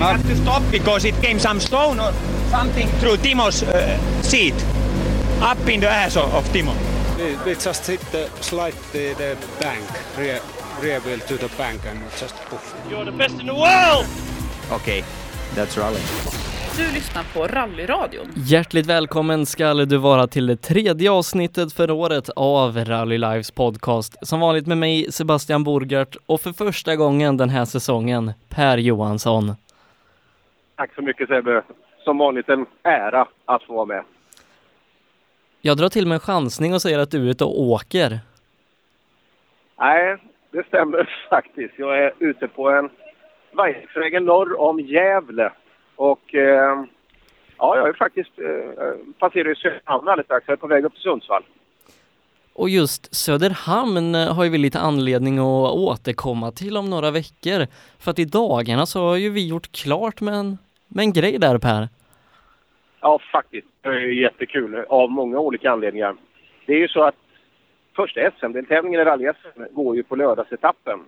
We had to stop because it came some stone or something through Timo's uh, seat, up in the ass of, of Timo. We, we just hit the slide the, the bank, rear, rear wheel to the bank and just poof. You're the best in the world! Okay, that's rally. Du lyssnar på Rallyradion. Hjärtligt välkommen ska du vara till det tredje avsnittet för året av Rally Lives podcast. Som vanligt med mig Sebastian Borgart och för första gången den här säsongen Per Johansson. Tack så mycket Sebbe. Som vanligt en ära att få vara med. Jag drar till med en chansning och säger att du är ute och åker. Nej, det stämmer faktiskt. Jag är ute på en Vajvägen norr om Gävle. Och eh, ja, jag är faktiskt eh, passerat Söderhamn alldeles strax. Jag är på väg upp till Sundsvall. Och just Söderhamn har ju vi lite anledning att återkomma till om några veckor. För att i dagarna så har ju vi gjort klart med en, med en grej där Per. Ja, faktiskt. Det är jättekul av många olika anledningar. Det är ju så att första SM-deltävlingen i rally-SM går ju på lördagsetappen.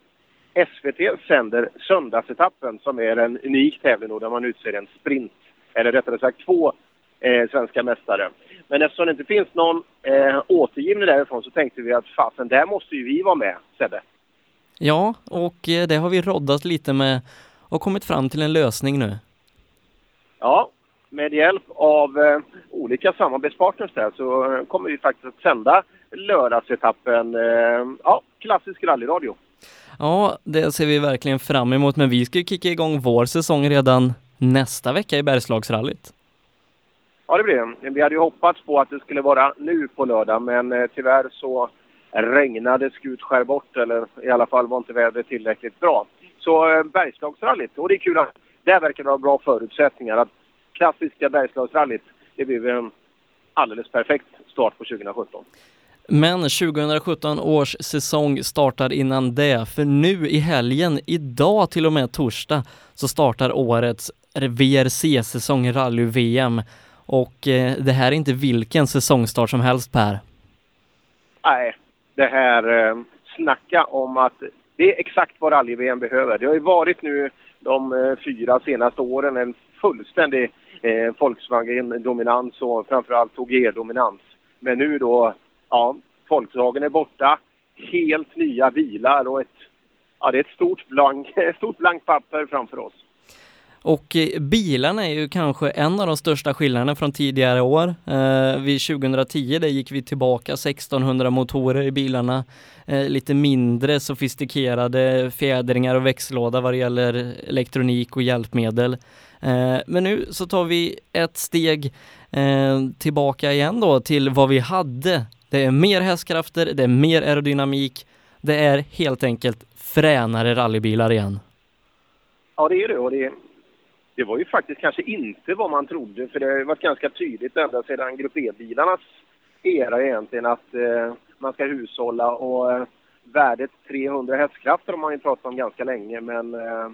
SVT sänder söndagsetappen som är en unik tävling där man utser en sprint, eller rättare sagt två eh, svenska mästare. Men eftersom det inte finns någon eh, återgivning därifrån så tänkte vi att fasen, där måste ju vi vara med, Sebbe. Ja, och eh, det har vi roddat lite med och kommit fram till en lösning nu. Ja, med hjälp av eh, olika samarbetspartners där så eh, kommer vi faktiskt att sända lördagsetappen, eh, ja, klassisk rallyradio. Ja, det ser vi verkligen fram emot, men vi ska ju kicka igång vår säsong redan nästa vecka i Bergslagsrallyt. Ja, det blir det. Vi hade ju hoppats på att det skulle vara nu på lördag, men eh, tyvärr så regnade Skutskär bort, eller i alla fall var inte vädret tillräckligt bra. Så eh, Bergslagsrallyt, och det är kul att där verkar det ha bra förutsättningar. Att klassiska Bergslagsrallyt, det blir en alldeles perfekt start på 2017. Men 2017 års säsong startar innan det, för nu i helgen, idag till och med torsdag, så startar årets VRC-säsong rally-VM. Och eh, det här är inte vilken säsongstart som helst Per. Nej, det här eh, snacka om att det är exakt vad rally-VM behöver. Det har ju varit nu de eh, fyra senaste åren en fullständig eh, Volkswagen-dominans och framförallt OG-dominans. Men nu då, ja, Volkswagen är borta, helt nya bilar och ett, ja, det är ett stort blank, stort blankt papper framför oss. Och eh, bilarna är ju kanske en av de största skillnaderna från tidigare år. Eh, vid 2010 där gick vi tillbaka 1600 motorer i bilarna. Eh, lite mindre sofistikerade fjädringar och växellåda vad det gäller elektronik och hjälpmedel. Eh, men nu så tar vi ett steg eh, tillbaka igen då till vad vi hade. Det är mer hästkrafter, det är mer aerodynamik. Det är helt enkelt fränare rallybilar igen. Ja, det är det. Och det, det var ju faktiskt kanske inte vad man trodde, för det har varit ganska tydligt ända sedan Grupp E-bilarnas era egentligen att eh, man ska hushålla och eh, värdet 300 hästkrafter har man ju pratat om ganska länge, men eh,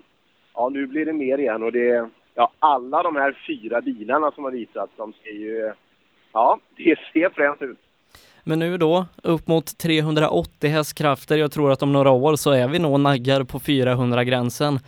ja, nu blir det mer igen och det, ja, alla de här fyra bilarna som har visats, de ser ju, ja, det ser fränt ut. Men nu då, upp mot 380 hästkrafter. Jag tror att om några år så är vi nog naggar på 400-gränsen.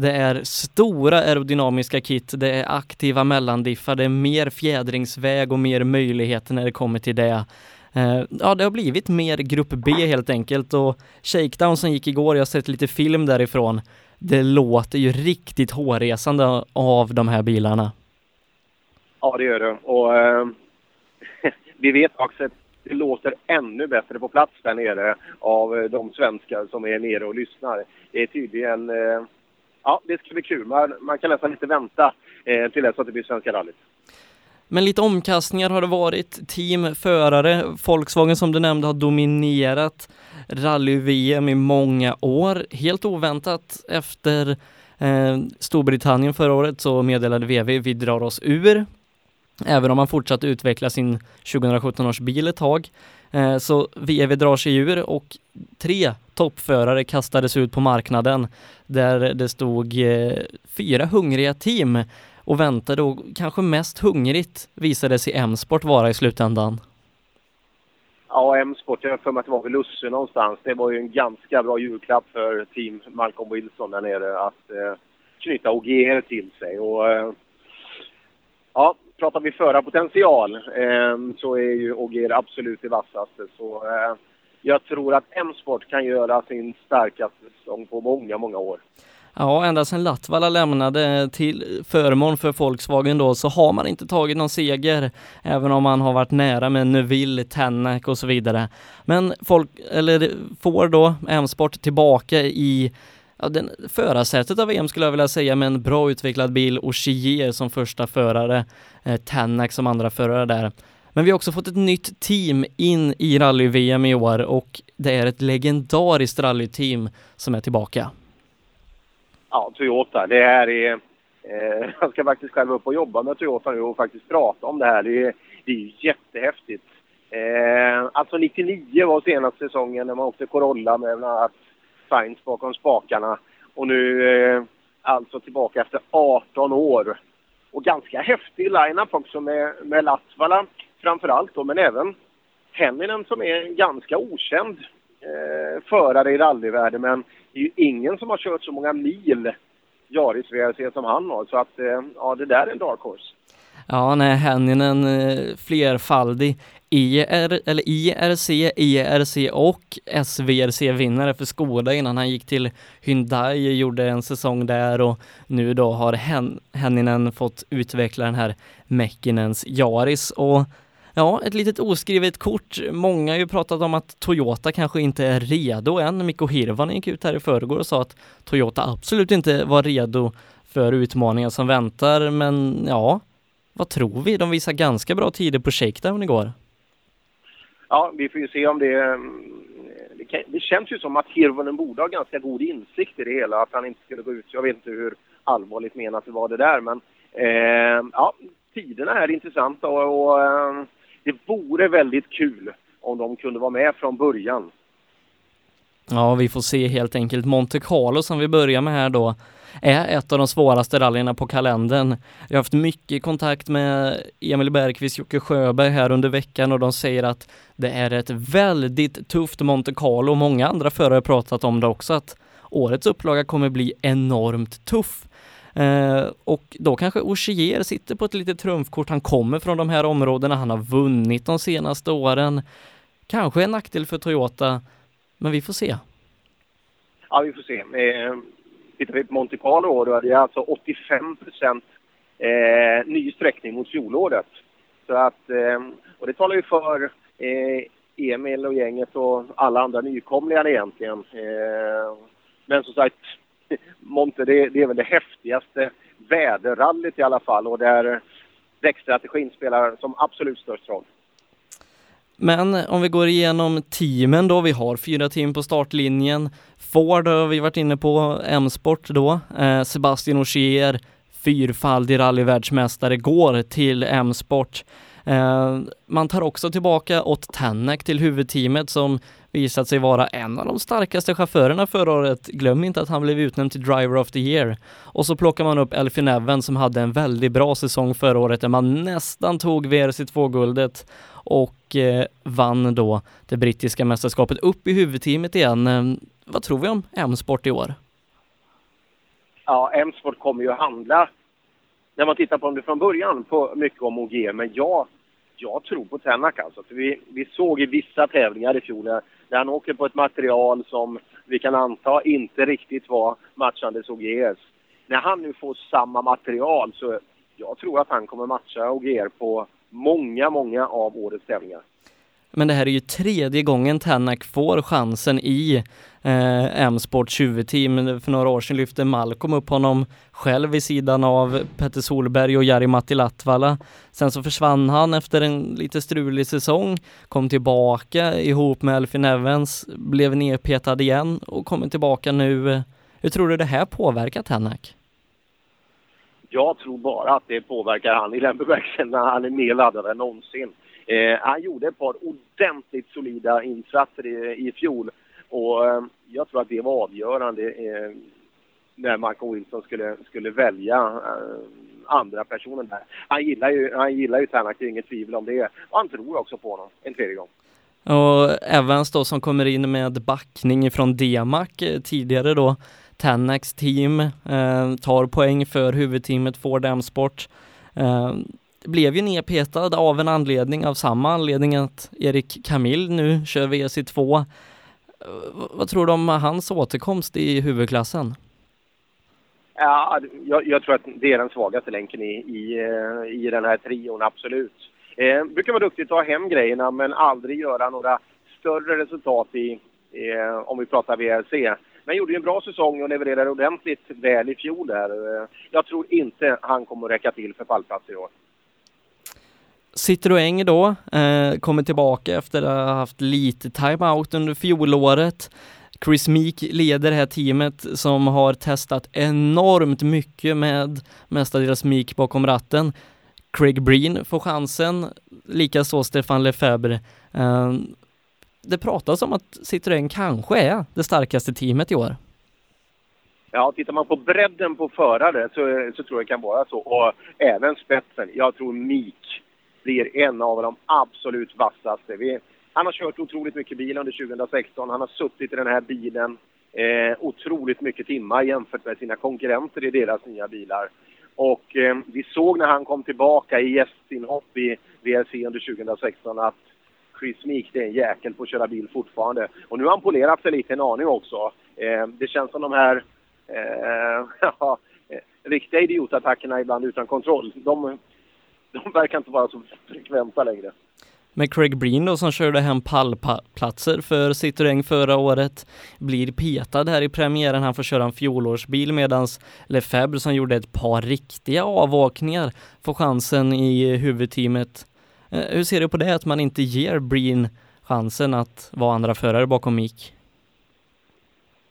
Det är stora aerodynamiska kit, det är aktiva mellandiffar, det är mer fjädringsväg och mer möjligheter när det kommer till det. Eh, ja, det har blivit mer grupp B helt enkelt och Shakedown som gick igår, jag har sett lite film därifrån. Det låter ju riktigt hårresande av de här bilarna. Ja, det gör det. Och eh, vi vet också att det låter ännu bättre på plats där nere av de svenskar som är nere och lyssnar. Det är tydligen eh, ja, det ska bli kul. Man, man kan nästan inte vänta eh, till dess att det blir Svenska rallyt. Men lite omkastningar har det varit. Team, förare, Volkswagen som du nämnde har dominerat rally-VM i många år. Helt oväntat efter eh, Storbritannien förra året så meddelade VW vi drar oss ur. Även om man fortsatt utveckla sin 2017 års bil ett tag. Eh, så VW drar sig ur och tre toppförare kastades ut på marknaden där det stod eh, fyra hungriga team och väntade och kanske mest hungrigt visade sig M-sport vara i slutändan. Ja, M-sport, jag har för mig att det var vid Lusse någonstans. Det var ju en ganska bra julklapp för team Malcolm Wilson där nere att eh, knyta OGR till sig. Och, eh, ja, pratar vi förarpotential eh, så är ju Ogier absolut det vassaste. Så eh, jag tror att M-sport kan göra sin starkaste säsong på många, många år. Ja, ända sedan Latvala lämnade till förmån för Volkswagen då så har man inte tagit någon seger, även om man har varit nära med Neville, Tänak och så vidare. Men folk, eller får då M-sport tillbaka i ja, den, förarsätet av EM skulle jag vilja säga med en bra utvecklad bil och Chier som första förare, eh, Tänak som andra förare där. Men vi har också fått ett nytt team in i rally-VM i år och det är ett legendariskt rallyteam som är tillbaka. Ja, Toyota. Det här är... Eh, jag ska faktiskt själv upp och jobba med Toyota nu och faktiskt prata om det här. Det är, det är jättehäftigt. Eh, alltså 99 var senaste säsongen när man åkte Corolla med bland annat Sainz bakom spakarna. Och nu eh, alltså tillbaka efter 18 år. Och ganska häftig line-up också med, med Latvala framförallt då, men även Henninen som är en ganska okänd eh, förare i rallyvärlden. Men det är ju ingen som har kört så många mil Jaris VRC som han har. Så att eh, ja, det där är en dark horse. Ja, nej, Hänninen eh, flerfaldig ER, eller IRC, ERC och SVRC-vinnare för Skoda innan han gick till Hyundai, gjorde en säsong där och nu då har Hen Henninen fått utveckla den här Mäckinens Jaris och Ja, ett litet oskrivet kort. Många har ju pratat om att Toyota kanske inte är redo än. Mikko Hirvonen gick ut här i förrgår och sa att Toyota absolut inte var redo för utmaningen som väntar. Men ja, vad tror vi? De visar ganska bra tider på shakedown igår. Ja, vi får ju se om det... Mm, det, kan, det känns ju som att Hirvonen borde ha ganska god insikt i det hela, att han inte skulle gå ut. Jag vet inte hur allvarligt menat det var det där, men eh, ja, tiderna är intressanta och, och eh, det vore väldigt kul om de kunde vara med från början. Ja, vi får se helt enkelt. Monte Carlo som vi börjar med här då är ett av de svåraste rallyna på kalendern. Jag har haft mycket kontakt med Emil Bergqvist, Jocke Sjöberg här under veckan och de säger att det är ett väldigt tufft Monte Carlo. Många andra förare har pratat om det också, att årets upplaga kommer bli enormt tuff. Eh, och då kanske Ogier sitter på ett litet trumfkort. Han kommer från de här områdena, han har vunnit de senaste åren. Kanske en nackdel för Toyota, men vi får se. Ja, vi får se. Eh, tittar vi på Monte Carlo då är det alltså 85 procent eh, ny sträckning mot fjolåret. Så att, eh, och det talar ju för eh, Emil och gänget och alla andra nykomlingar egentligen. Eh, men som sagt, Monte, det, det, är väl det häftigaste väderrallyt i alla fall och där däckstrategin spelar som absolut störst roll. Men om vi går igenom teamen då, vi har fyra team på startlinjen. Ford har vi varit inne på, M-sport då. Eh, Sebastian Ogier, fyrfaldig rallyvärldsmästare, går till M-sport. Eh, man tar också tillbaka Ott Tänak till huvudteamet som visat sig vara en av de starkaste chaufförerna förra året. Glöm inte att han blev utnämnd till Driver of the Year. Och så plockar man upp Elfin Evans som hade en väldigt bra säsong förra året där man nästan tog VRC2-guldet och eh, vann då det brittiska mästerskapet upp i huvudteamet igen. Eh, vad tror vi om M-sport i år? Ja, M-sport kommer ju att handla, när man tittar på det från början, på mycket om OG. Men jag, jag tror på Tänak alltså. För vi, vi såg i vissa tävlingar i fjol när han åker på ett material som vi kan anta inte riktigt var matchandes OGs. När han nu får samma material så jag tror att han kommer matcha OGR på många, många av årets tävlingar. Men det här är ju tredje gången Tänak får chansen i eh, M-sport 20-team. För några år sedan lyfte Malcolm upp honom själv vid sidan av Petter Solberg och Jari Matti Latvala. Sen så försvann han efter en lite strulig säsong, kom tillbaka ihop med Elfin Evans, blev nerpetad igen och kommer tillbaka nu. Hur tror du det här påverkar Tänak? Jag tror bara att det påverkar han i den bemärkelsen när han är mer laddad än någonsin. Eh, han gjorde ett par ordentligt solida insatser i, i fjol och eh, jag tror att det var avgörande eh, när Marco Wilson skulle, skulle välja eh, andra personen där. Han gillar ju, han gillar ju Tanak, det är inget tvivel om det. Och han tror också på honom en tredje gång. Och Evans då som kommer in med backning från Demak eh, tidigare då Tennex team eh, tar poäng för huvudteamet Ford M-sport. Eh, blev ju nedpetad av en anledning, av samma anledning att Erik Camille nu kör WC2. Eh, vad tror du om hans återkomst i huvudklassen? Ja, jag, jag, tror att det är den svagaste länken i, i, eh, i den här trion, absolut. Eh, brukar vara duktig att ta hem grejerna men aldrig göra några större resultat i, eh, om vi pratar VRC. Men gjorde ju en bra säsong och levererade ordentligt väl i fjol där. Eh, jag tror inte han kommer att räcka till för pallplats i år. Citroën då eh, kommer tillbaka efter att ha haft lite timeout under fjolåret. Chris Meek leder det här teamet som har testat enormt mycket med mestadels Meek bakom ratten. Craig Breen får chansen, likaså Stefan Lefebvre. Eh, det pratas om att Citroën kanske är det starkaste teamet i år. Ja, tittar man på bredden på förare så, så tror jag det kan vara så. Och även spetsen. Jag tror Mik blir en av de absolut vassaste. Vi, han har kört otroligt mycket bil under 2016. Han har suttit i den här bilen eh, otroligt mycket timmar jämfört med sina konkurrenter i deras nya bilar. Och eh, vi såg när han kom tillbaka i gästinhopp i VRC under 2016 att Chris Meek, det är en jäkel på att köra bil fortfarande. Och nu har han polerat sig lite en aning också. Eh, det känns som de här eh, ja, eh, riktiga idiotattackerna ibland utan kontroll. De, de verkar inte vara så frekventa längre. Med Craig Breen då som körde hem pallplatser för Citroën förra året blir petad här i premiären. Han får köra en fjolårsbil medan Lefebvre som gjorde ett par riktiga avåkningar får chansen i huvudteamet. Eh, hur ser du på det att man inte ger Breen chansen att vara andra förare bakom Mik?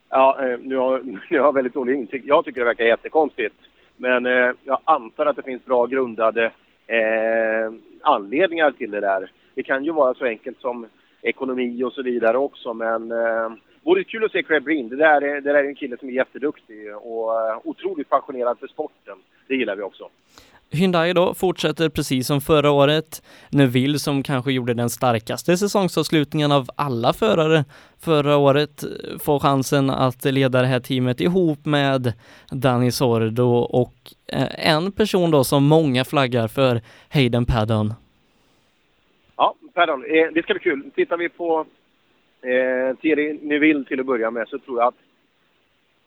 Ja, eh, nu har, nu har väldigt dålig insikt. Jag tycker det verkar jättekonstigt. Men eh, jag antar att det finns bra grundade eh, anledningar till det där. Det kan ju vara så enkelt som ekonomi och så vidare också, men eh, vore kul att se Craig Breen. Det där, är, det där är en kille som är jätteduktig och eh, otroligt passionerad för sporten. Det gillar vi också. Hyundai då fortsätter precis som förra året. Neville som kanske gjorde den starkaste säsongsavslutningen av alla förare förra året eh, får chansen att leda det här teamet ihop med Danny Sordo och eh, en person då som många flaggar för, Hayden Paddon. Ja, Paddon, eh, det ska bli kul. Tittar vi på eh, Thierry Neville till att börja med så tror jag att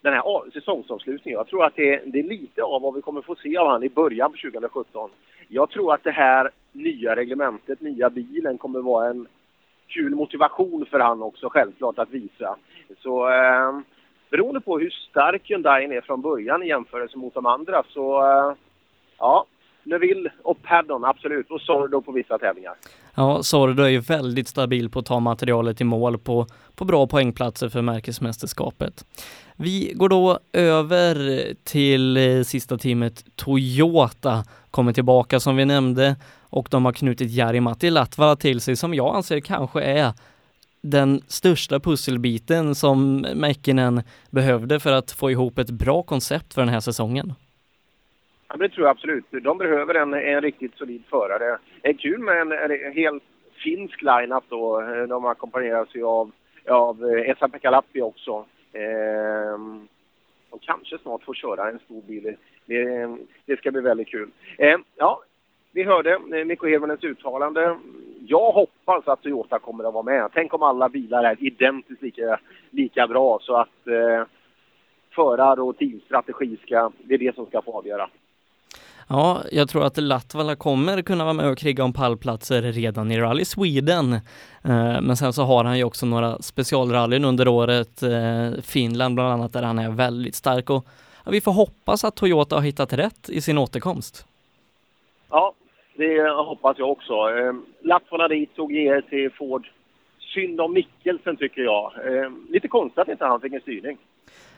den här säsongsavslutningen. Jag tror att det, det, är lite av vad vi kommer få se av han i början på 2017. Jag tror att det här nya reglementet, nya bilen, kommer vara en kul motivation för han också självklart att visa. Så eh, beroende på hur stark Hyundai är från början i jämförelse mot de andra så eh, ja, Neville och Paddon absolut och Sordo på vissa tävlingar. Ja, Sordo är ju väldigt stabil på att ta materialet i mål på, på bra poängplatser för märkesmästerskapet. Vi går då över till eh, sista teamet Toyota, kommer tillbaka som vi nämnde och de har knutit Jari-Matti Latvala till sig som jag anser kanske är den största pusselbiten som Mäkinen behövde för att få ihop ett bra koncept för den här säsongen. Ja, det tror jag absolut. De behöver en, en riktigt solid förare. Det är kul med en, en helt finsk line-up då. De ackompanjeras ju av, av eh, Esa Pekalappi också. Ehm, de kanske snart får köra en stor bil. Det, det ska bli väldigt kul. Ehm, ja, vi hörde eh, Mikko Hirvonens uttalande. Jag hoppas att Toyota kommer att vara med. Tänk om alla bilar är identiskt lika, lika bra så att eh, förar och teamstrategi ska, det är det som ska få avgöra. Ja, jag tror att Latvala kommer kunna vara med och kriga om pallplatser redan i Rally Sweden. Eh, men sen så har han ju också några specialrallyn under året, eh, Finland bland annat, där han är väldigt stark och vi får hoppas att Toyota har hittat rätt i sin återkomst. Ja, det hoppas jag också. Eh, Latvala dit tog ge till Ford. Synd om Mikkelsen tycker jag. Lite konstigt att inte han fick en styrning.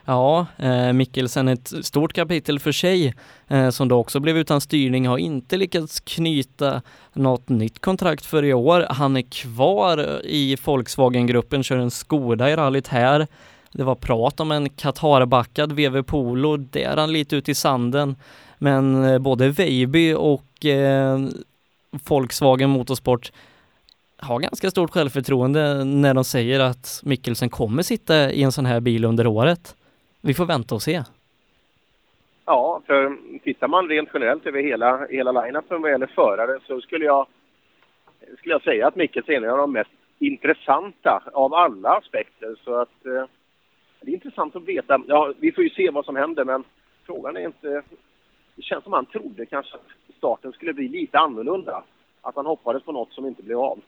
Ja, eh, Mikkelsen ett stort kapitel för sig eh, som då också blev utan styrning har inte lyckats knyta något nytt kontrakt för i år. Han är kvar i Volkswagen-gruppen, kör en Skoda i rallyt här. Det var prat om en Qatar-backad VW Polo, det är han lite ute i sanden. Men eh, både Veiby och eh, Volkswagen Motorsport har ganska stort självförtroende när de säger att Mikkelsen kommer sitta i en sån här bil under året vi får vänta och se. Ja, för tittar man rent generellt över hela, hela line-upen vad gäller förare så skulle jag, skulle jag säga att Micke är en av de mest intressanta av alla aspekter. Så att eh, det är intressant att veta. Ja, vi får ju se vad som händer men frågan är inte... Det känns som han trodde kanske att starten skulle bli lite annorlunda. Att han hoppades på något som inte blev av.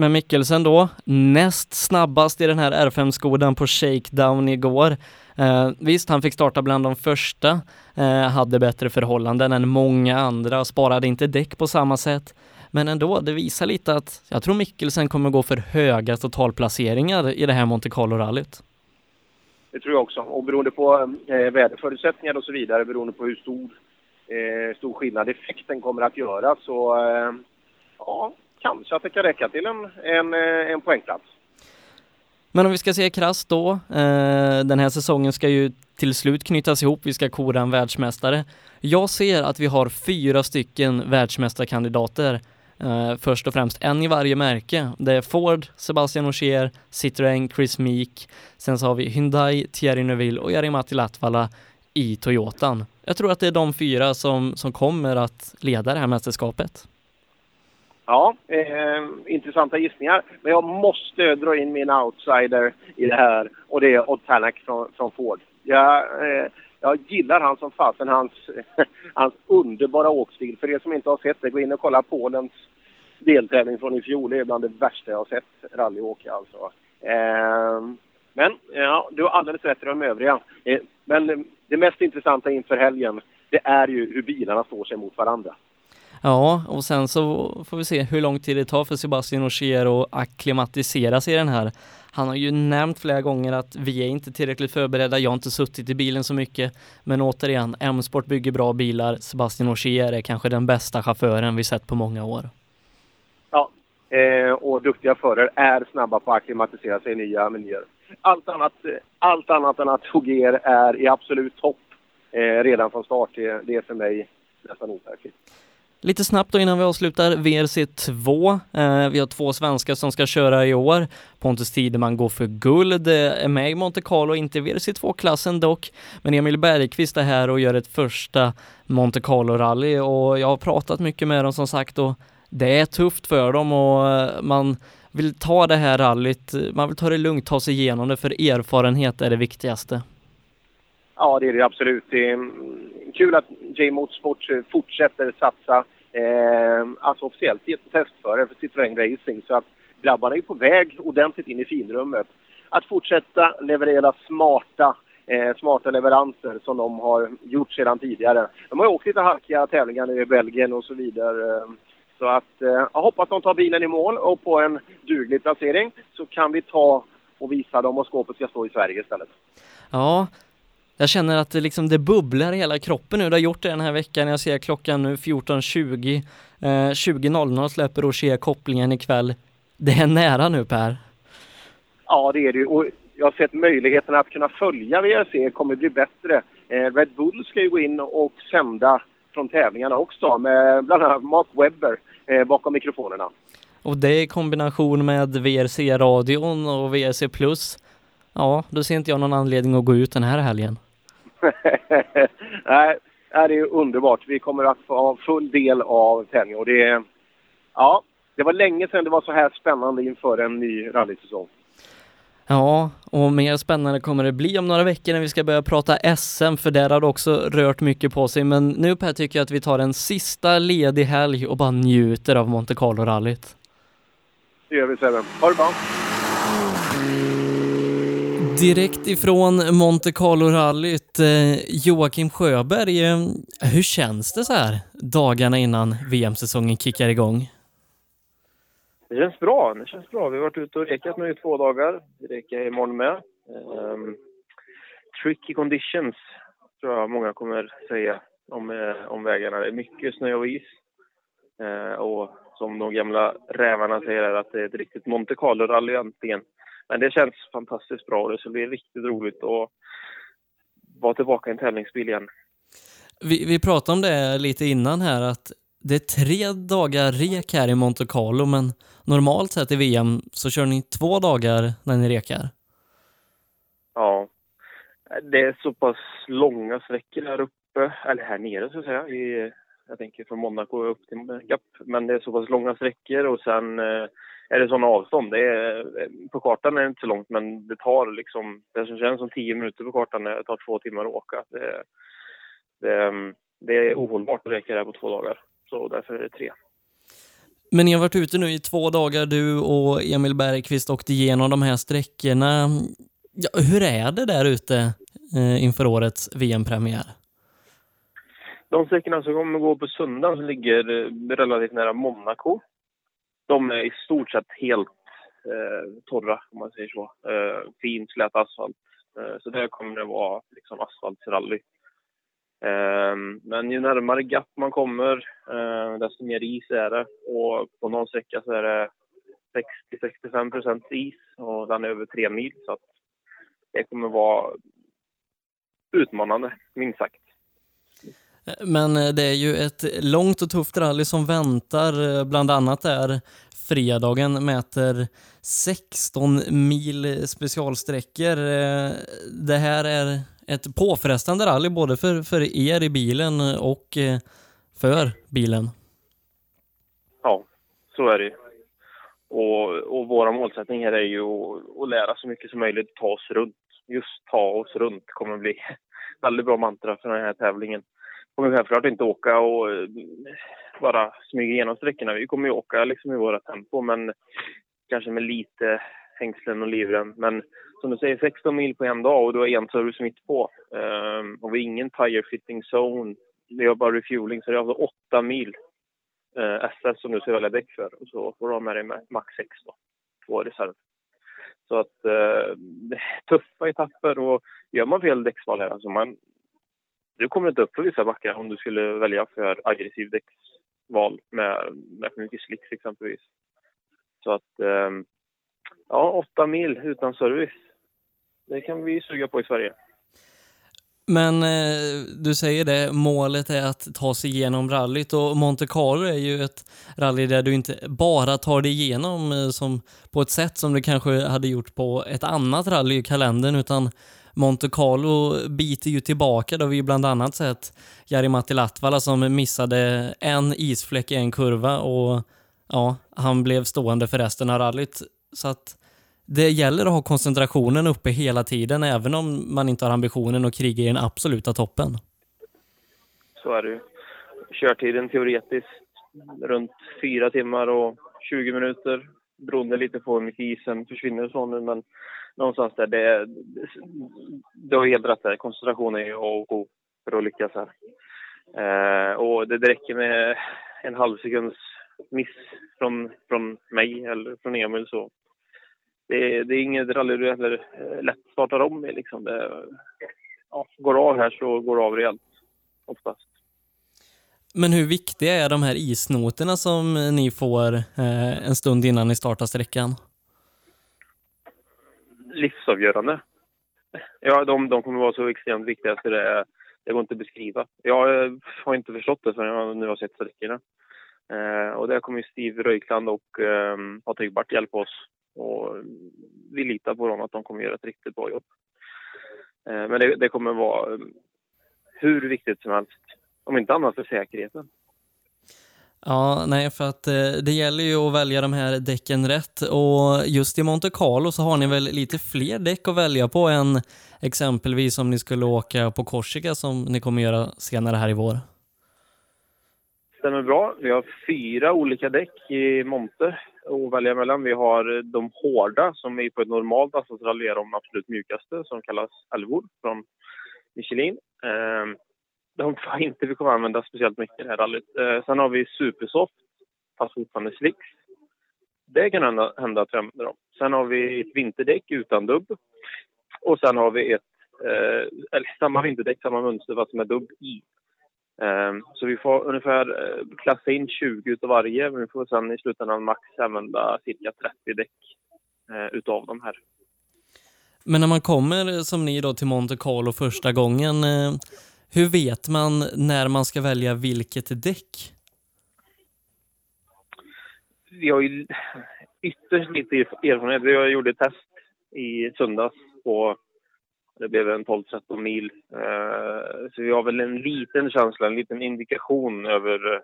Men Mikkelsen då, näst snabbast i den här R5-skodan på shakedown igår. Eh, visst, han fick starta bland de första, eh, hade bättre förhållanden än många andra, sparade inte däck på samma sätt. Men ändå, det visar lite att jag tror Mikkelsen kommer gå för höga totalplaceringar i det här Monte Carlo-rallyt. Det tror jag också. Och beroende på eh, väderförutsättningar och så vidare, beroende på hur stor, eh, stor skillnad effekten kommer att göra så eh, ja, kanske att det kan räcka till en, en, eh, en poängplats. Men om vi ska se krasst då, eh, den här säsongen ska ju till slut knytas ihop, vi ska kora en världsmästare. Jag ser att vi har fyra stycken världsmästarkandidater. Eh, först och främst en i varje märke. Det är Ford, Sebastian Ogier, Citroën, Chris Meek. Sen så har vi Hyundai, Thierry Neuville och Jari-Matti Latvala i Toyotan. Jag tror att det är de fyra som, som kommer att leda det här mästerskapet. Ja, eh, intressanta gissningar. Men jag måste dra in min outsider i det här och det är Odd Tanak från, från Ford. Jag, eh, jag gillar han som fasen, hans, hans underbara åkstil. För er som inte har sett det, gå in och kolla Polens deltävling från i fjol. Det är bland det värsta jag har sett rallyåka alltså. Eh, men ja, du har alldeles rätt i de övriga. Eh, men det mest intressanta inför helgen, det är ju hur bilarna står sig mot varandra. Ja, och sen så får vi se hur lång tid det tar för Sebastian Ogier att akklimatisera sig i den här. Han har ju nämnt flera gånger att vi är inte tillräckligt förberedda, jag har inte suttit i bilen så mycket. Men återigen, M-sport bygger bra bilar. Sebastian Ogier är kanske den bästa chauffören vi sett på många år. Ja, eh, och duktiga förare är snabba på att akklimatisera sig i nya miljöer. Allt annat, allt annat än att Ogier är i absolut topp eh, redan från start, det, det är för mig nästan overkligt. Lite snabbt då innan vi avslutar VRC 2. Eh, vi har två svenskar som ska köra i år. Pontus Tideman går för guld, eh, är med i Monte Carlo, inte VRC 2-klassen dock. Men Emil Bergqvist är här och gör ett första Monte Carlo-rally och jag har pratat mycket med dem som sagt och det är tufft för dem och eh, man vill ta det här rallyt, man vill ta det lugnt, ta sig igenom det för erfarenhet är det viktigaste. Ja, det är det absolut. Det är mm, kul att J Motorsport eh, fortsätter satsa, eh, alltså officiellt i ett testföre för Citroën Racing. Så att grabbarna är på väg ordentligt in i finrummet. Att fortsätta leverera smarta, eh, smarta leveranser som de har gjort sedan tidigare. De har åkt lite halkiga tävlingar nu i Belgien och så vidare. Eh, så att eh, jag hoppas de tar bilen i mål och på en duglig placering så kan vi ta och visa dem och skåpet ska stå i Sverige istället. Ja, jag känner att det liksom det bubblar i hela kroppen nu. Det har gjort det den här veckan. Jag ser klockan nu 14.20. Eh, 20.00 släpper Rocher kopplingen ikväll. Det är nära nu Per. Ja, det är det och jag har sett möjligheten att kunna följa VRC kommer bli bättre. Eh, Red Bull ska ju gå in och sända från tävlingarna också med bland annat Mark Webber eh, bakom mikrofonerna. Och det i kombination med VRC-radion och VRC Plus. Ja, då ser inte jag någon anledning att gå ut den här helgen. Nej, det är underbart. Vi kommer att få ha full del av tävlingen och det är... Ja, det var länge sedan det var så här spännande inför en ny rallysäsong. Ja, och mer spännande kommer det bli om några veckor när vi ska börja prata SM, för där har det också rört mycket på sig. Men nu Per tycker jag att vi tar en sista ledig helg och bara njuter av Monte Carlo-rallyt. Det gör vi Sebbe. Ha det bra! Direkt ifrån Monte Carlo-rallyt, eh, Joakim Sjöberg, eh, hur känns det så här dagarna innan VM-säsongen kickar igång? Det känns bra. Det känns bra. Vi har varit ute och rekat nu i två dagar. Vi rekar imorgon med. Um, tricky conditions, tror jag många kommer säga om, eh, om vägarna. Det är mycket snö och is. Uh, och som de gamla rävarna säger att det är ett riktigt Monte Carlo-rally egentligen. Men det känns fantastiskt bra och det ska bli riktigt roligt att vara tillbaka i en tävlingsbil igen. Vi, vi pratade om det lite innan här att det är tre dagar rek här i Monte Carlo men normalt sett i VM så kör ni två dagar när ni rekar. Ja. Det är så pass långa sträckor här uppe, eller här nere så att säga. I, jag tänker från Monaco upp till Gap. Men det är så pass långa sträckor och sen eh, är det sådana avstånd. Det är, på kartan är det inte så långt men det tar liksom, det som känns som tio minuter på kartan, det tar två timmar att åka. Det, det, det är ohållbart att räcka det här på två dagar. Så därför är det tre. Men ni har varit ute nu i två dagar, du och Emil Bergqvist åkte igenom de här sträckorna. Ja, hur är det där ute eh, inför årets VM-premiär? De sträckorna som kommer gå på söndag som ligger eh, relativt nära Monaco, de är i stort sett helt eh, torra om man säger så. Eh, fin slät asfalt. Eh, så där kommer det vara liksom asfaltsrally. Eh, men ju närmare Gap man kommer, eh, desto mer is är det. Och på någon sträcka så är det 60-65 procent is och den är över tre mil. Så att det kommer vara utmanande, minst sagt. Men eh, det är ju ett långt och tufft rally som väntar, eh, bland annat där fredagen mäter 16 mil specialsträckor. Eh, det här är ett påfrestande rally både för, för er i bilen och för bilen. Ja, så är det och, och våra målsättning här är ju att, att lära så mycket som möjligt ta oss runt. Just ta oss runt kommer att bli väldigt bra mantra för den här tävlingen kommer självklart inte åka och eh, bara smyga igenom sträckorna. Vi kommer ju åka liksom i våra tempo, men kanske med lite hängslen och livrem. Men som du säger, 16 mil på en dag och du har en service mitt på. Um, och vi har ingen tire fitting zone. Vi har bara refueling, så det är alltså 8 mil eh, uh, SS som du ska välja däck för. Och så får du ha med dig max 6 då, två reserv. Så att uh, tuffa etapper och gör man fel däcksval här, alltså man, du kommer inte upp för vissa backar om du skulle välja för aggressiv däcksval med, med för mycket slicks exempelvis. Så att, eh, ja, åtta mil utan service. Det kan vi suga på i Sverige. Men eh, du säger det, målet är att ta sig igenom rallyt och Monte Carlo är ju ett rally där du inte bara tar dig igenom eh, som på ett sätt som du kanske hade gjort på ett annat rally i kalendern utan Monte Carlo biter ju tillbaka. Det har vi bland annat sett Jari-Matti Latvala som missade en isfläck i en kurva och ja, han blev stående för resten av rallyt. Så att det gäller att ha koncentrationen uppe hela tiden, även om man inte har ambitionen att kriga i den absoluta toppen. Så är det ju. Körtiden teoretiskt runt fyra timmar och 20 minuter beroende lite på hur mycket isen försvinner och så nu, men någonstans där. Det, du har helt rätt där. Koncentration är A och O för att lyckas här. Eh, och det räcker med en halv sekunds miss från, från mig eller från Emil så det, det är inget rally du heller eh, lätt startar om med liksom. Det, ja, går av här så går det av rejält oftast. Men hur viktiga är de här isnoterna som ni får eh, en stund innan ni startar sträckan? Livsavgörande. Ja, de, de kommer vara så extremt viktiga så det, det går inte att beskriva. Jag eh, har inte förstått det förrän jag nu har sett sträckorna. Eh, och där kommer Steve Röjkland och eh, Patrik Bart hjälpa oss. Och vi litar på dem att de kommer göra ett riktigt bra jobb. Eh, men det, det kommer vara ehm, hur viktigt som helst. Om inte annat för säkerheten. Ja, nej, för att eh, det gäller ju att välja de här däcken rätt och just i Monte Carlo så har ni väl lite fler däck att välja på än exempelvis om ni skulle åka på Korsika som ni kommer göra senare här i vår. Stämmer bra. Vi har fyra olika däck i Monte att välja mellan. Vi har de hårda som är på ett normalt asfaltrally är de absolut mjukaste som kallas älvor från Michelin. Eh, de får inte vi kommer använda speciellt mycket i det här rallyt. Eh, sen har vi Supersoft, fast fortfarande slicks. Det kan hända, hända att vi använder dem. Sen har vi ett vinterdäck utan dubb. Och sen har vi ett, eh, eller samma vinterdäck, samma mönster fast med dubb i. Eh, så vi får ungefär eh, klassa in 20 utav varje, men vi får sen i slutändan max använda cirka 30 däck eh, utav de här. Men när man kommer som ni då till Monte Carlo första gången, eh, hur vet man när man ska välja vilket däck? Vi har ju ytterst lite erfarenhet. Vi gjorde ett test i söndags på Det blev en 12-13 mil. Eh, så vi har väl en liten känsla, en liten indikation över,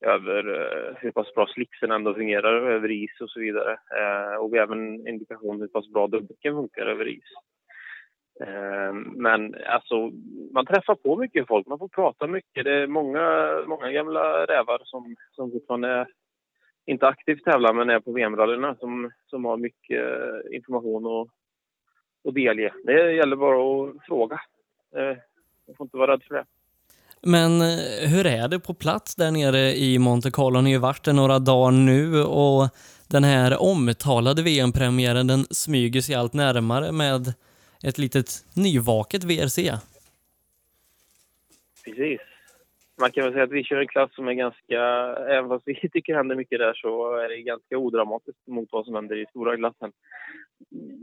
över eh, hur pass bra slixen ändå fungerar över is och så vidare. Eh, och vi har även en indikation hur pass bra dubbdäcken funkar över is. Eh, men alltså, man träffar på mycket folk, man får prata mycket. Det är många, många gamla rävar som, som fortfarande inte aktivt tävlar men är på VM-rallyna som, som har mycket eh, information och, och delge. Det gäller bara att fråga. Eh, man får inte vara rädd för det. Men hur är det på plats där nere i Monte Carlo? Ni har ju varit där några dagar nu och den här omtalade VM-premiären den smyger sig allt närmare med ett litet nyvaket VRC. Precis. Man kan väl säga att vi kör en klass som är ganska, även fast vi tycker det händer mycket där så är det ganska odramatiskt mot vad som händer i stora klassen.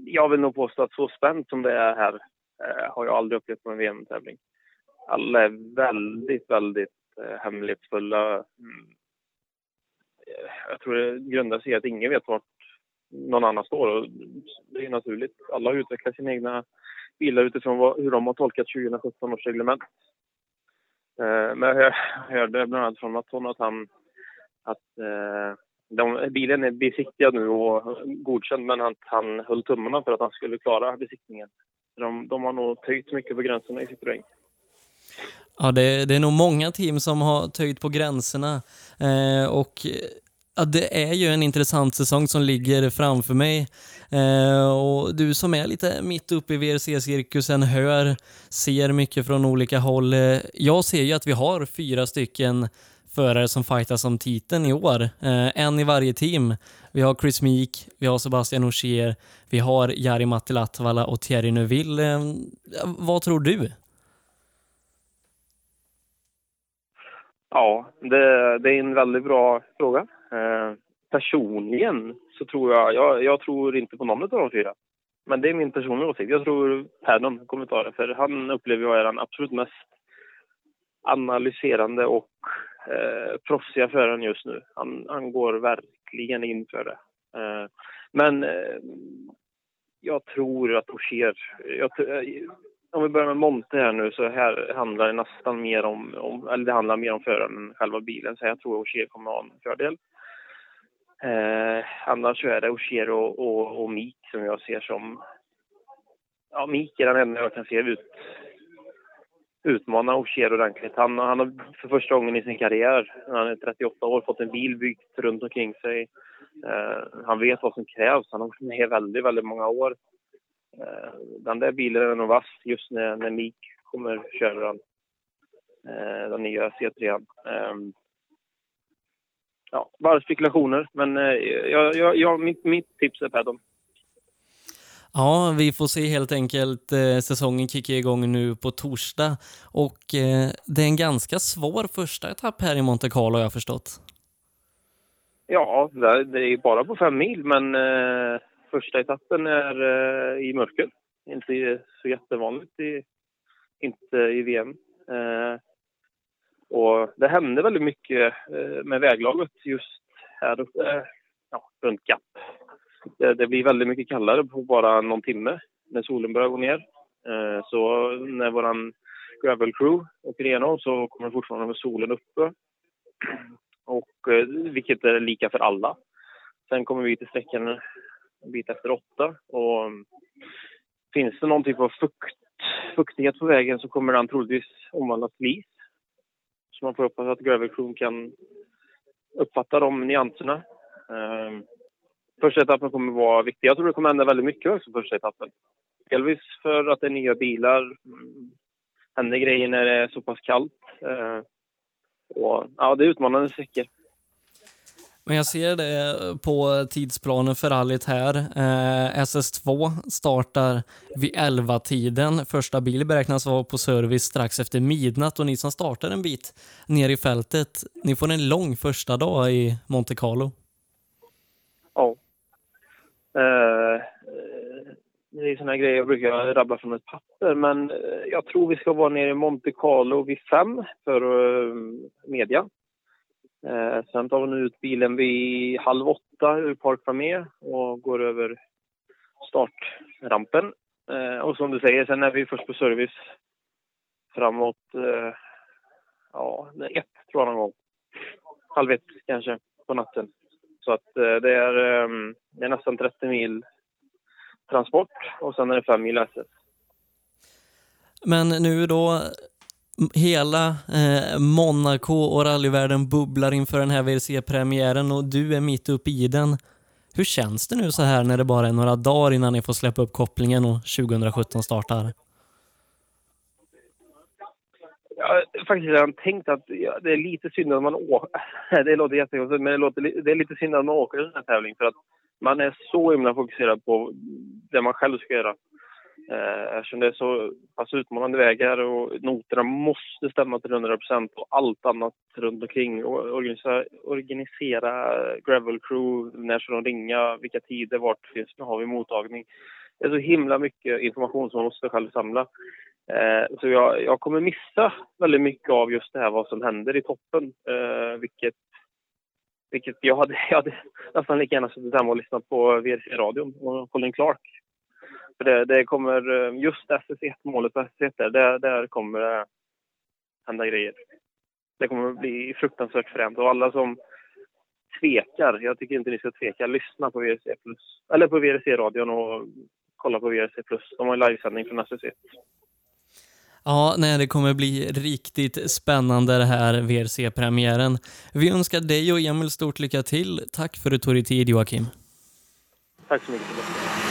Jag vill nog påstå att så spänt som det är här eh, har jag aldrig upplevt på en VM-tävling. Alla är väldigt, väldigt eh, hemlighetsfulla. Mm. Jag tror det grundar sig i att ingen vet vart någon annan står. Och det är naturligt. Alla har utvecklat sina egna bilar utifrån vad, hur de har tolkat 2017 års reglement. Eh, men jag hörde bland annat från Mattsson att han att eh, de, bilen är besiktigad nu och godkänd men att han höll tummarna för att han skulle klara besiktningen. De, de har nog töjt mycket på gränserna i Citroën. Ja, det, det, är nog många team som har töjt på gränserna eh, och Ja, det är ju en intressant säsong som ligger framför mig. Eh, och du som är lite mitt uppe i VRC-cirkusen hör, ser mycket från olika håll. Eh, jag ser ju att vi har fyra stycken förare som fightas om titeln i år. Eh, en i varje team. Vi har Chris Meek, vi har Sebastian Ogier, vi har Jari Matti Latvala och Thierry Neuville. Eh, vad tror du? Ja, det, det är en väldigt bra fråga. Eh, personligen så tror jag, jag, jag tror inte på någon av de fyra. Men det är min personliga åsikt. Jag tror Perdon kommer ta det, för han upplever jag är den absolut mest analyserande och eh, proffsiga föraren just nu. Han, han går verkligen in för det. Eh, men eh, jag tror att Ogier... Eh, om vi börjar med Monte här nu så här handlar det nästan mer om, om eller det handlar mer om föraren än själva bilen. Så jag tror att Ogier kommer att ha en fördel. Eh, annars så är det Ogier och, och, och Mik som jag ser som... Ja, Mik är den enda jag kan se ut, utmana Ogier ordentligt. Han, han har för första gången i sin karriär, när han är 38 år, fått en bil byggd runt omkring sig. Eh, han vet vad som krävs. Han har varit med väldigt, väldigt många år. Eh, den där bilen är nog vass just när, när Mik kommer köra den. Eh, den nya C3. Um, ja, bara spekulationer. Men eh, jag, jag, jag, mitt, mitt tips är Paddon. Ja, vi får se helt enkelt. Eh, säsongen kickar igång nu på torsdag och eh, det är en ganska svår första etapp här i Monte Carlo har jag förstått. Ja, det är bara på fem mil, men första etappen är i mörker. Inte så jättevanligt, i, inte i VM. Och det hände väldigt mycket eh, med väglaget just här uppe, ja, runt Gap. Det, det, blir väldigt mycket kallare på bara någon timme när solen börjar gå ner. Eh, så när vår gravel crew åker igenom så kommer fortfarande med solen uppe. Och, eh, vilket är lika för alla. Sen kommer vi till sträckan en bit efter åtta. Och finns det någon typ av fukt, fuktighet på vägen så kommer den troligtvis omvandlas till is. Så man får hoppas att Gravel kan uppfatta de nyanserna. Eh, första etappen kommer att vara viktig. Jag tror det kommer hända väldigt mycket också första etappen. Delvis för att det är nya bilar. Mm. Händer grejer när det är så pass kallt. Eh, och, ja, det är utmanande sträckor. Men jag ser det på tidsplanen för rallyt här. Eh, SS2 startar vid 11-tiden. Första bil beräknas vara på service strax efter midnatt och ni som startar en bit ner i fältet, ni får en lång första dag i Monte Carlo. Ja. Eh, det är såna grejer jag brukar rabbla från ett papper, men jag tror vi ska vara nere i Monte Carlo vid fem för uh, media. Eh, sen tar vi ut bilen vid halv åtta ur Park Famé och går över startrampen. Eh, och som du säger, sen är vi först på service framåt, eh, ja, ett tror jag någon gång. Halv ett kanske på natten. Så att eh, det, är, eh, det är nästan 30 mil transport och sen är det fem mil SS. Men nu då, hela eh, Monaco och rallyvärlden bubblar inför den här WRC-premiären och du är mitt uppe i den. Hur känns det nu så här när det bara är några dagar innan ni får släppa upp kopplingen och 2017 startar? Jag har faktiskt redan tänkt att ja, det är lite synd att man åker. Det låter jättekonstigt, men det, låter, det är lite synd att man åker en sån här tävling för att man är så himla fokuserad på det man själv ska göra. Eh, eftersom det är så pass utmanande vägar och noterna måste stämma till 100 procent och allt annat runt omkring. Och organisera, organisera gravel crew, när ska de ringa, vilka tider, vart finns nu har vi mottagning. Det är så himla mycket information som man måste själv samla. Eh, så jag, jag kommer missa väldigt mycket av just det här vad som händer i toppen. Eh, vilket, vilket jag hade, jag hade nästan lika gärna suttit hemma och lyssnat på VRC-radion och Colin Clark. För det, det kommer, eh, just SS1-målet på SS1 där, där, kommer det hända grejer. Det kommer bli fruktansvärt främt och alla som tvekar, jag tycker inte ni ska tveka, lyssna på VRC Plus, eller på VRC-radion och kolla på VRC Plus. De har livesändning från SS1. Ja, nej, det kommer bli riktigt spännande det här VRC-premiären. Vi önskar dig och Emil stort lycka till. Tack för att du tog dig tid Joakim. Tack så mycket.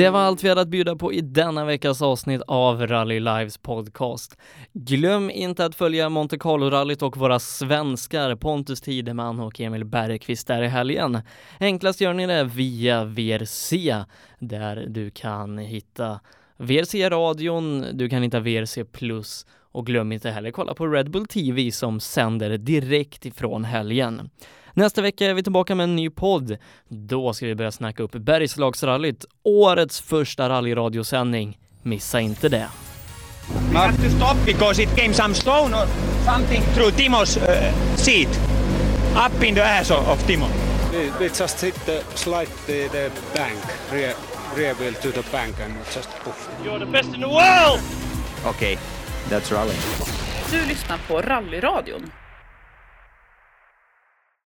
Det var allt vi hade att bjuda på i denna veckas avsnitt av Rally Lives podcast. Glöm inte att följa Monte Carlo-rallyt och våra svenskar Pontus Tideman och Emil Bergqvist där i helgen. Enklast gör ni det via VRC där du kan hitta VRC-radion, du kan hitta VRC Plus och glöm inte heller kolla på Red Bull TV som sänder direkt ifrån helgen. Nästa vecka är vi tillbaka med en ny podd. Då ska vi börja snacka upp Bergslagsrallyt, årets första rallyradiosändning. Missa inte det. We had to stop because it came some stone or something through Timo's uh, seat. Up in the ass of, of Timo. We, we just hit the slide the, the bank, rear, rear wheel to the bank and just poof. You're the best in the world! Okay, that's rally. Du lyssnar på Rallyradion